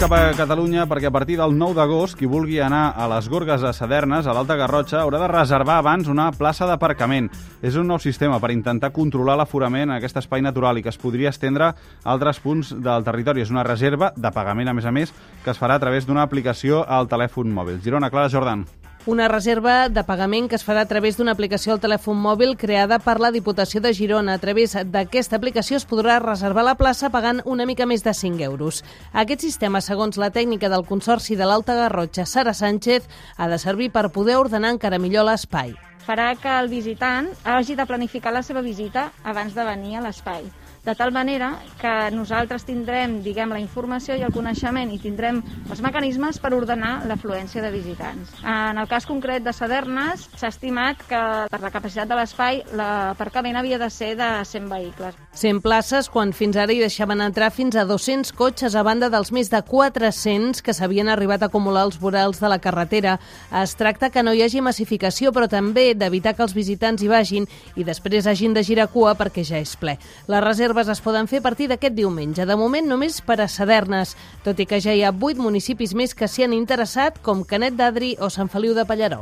cap a Catalunya perquè a partir del 9 d'agost qui vulgui anar a les Gorgues de Sadernes, a l'Alta Garrotxa, haurà de reservar abans una plaça d'aparcament. És un nou sistema per intentar controlar l'aforament en aquest espai natural i que es podria estendre a altres punts del territori. És una reserva de pagament, a més a més, que es farà a través d'una aplicació al telèfon mòbil. Girona, Clara Jordan. Una reserva de pagament que es farà a través d'una aplicació al telèfon mòbil creada per la Diputació de Girona. A través d'aquesta aplicació es podrà reservar la plaça pagant una mica més de 5 euros. Aquest sistema, segons la tècnica del Consorci de l'Alta Garrotxa, Sara Sánchez, ha de servir per poder ordenar encara millor l'espai. Farà que el visitant hagi de planificar la seva visita abans de venir a l'espai de tal manera que nosaltres tindrem, diguem, la informació i el coneixement i tindrem els mecanismes per ordenar l'afluència de visitants. En el cas concret de Sadernes, s'ha estimat que per la capacitat de l'espai l'aparcament havia de ser de 100 vehicles. 100 places quan fins ara hi deixaven entrar fins a 200 cotxes a banda dels més de 400 que s'havien arribat a acumular els vorals de la carretera. Es tracta que no hi hagi massificació, però també d'evitar que els visitants hi vagin i després hagin de girar cua perquè ja és ple. La reserva reserves es poden fer a partir d'aquest diumenge. De moment només per a Sadernes, tot i que ja hi ha vuit municipis més que s'hi han interessat, com Canet d'Adri o Sant Feliu de Pallarols.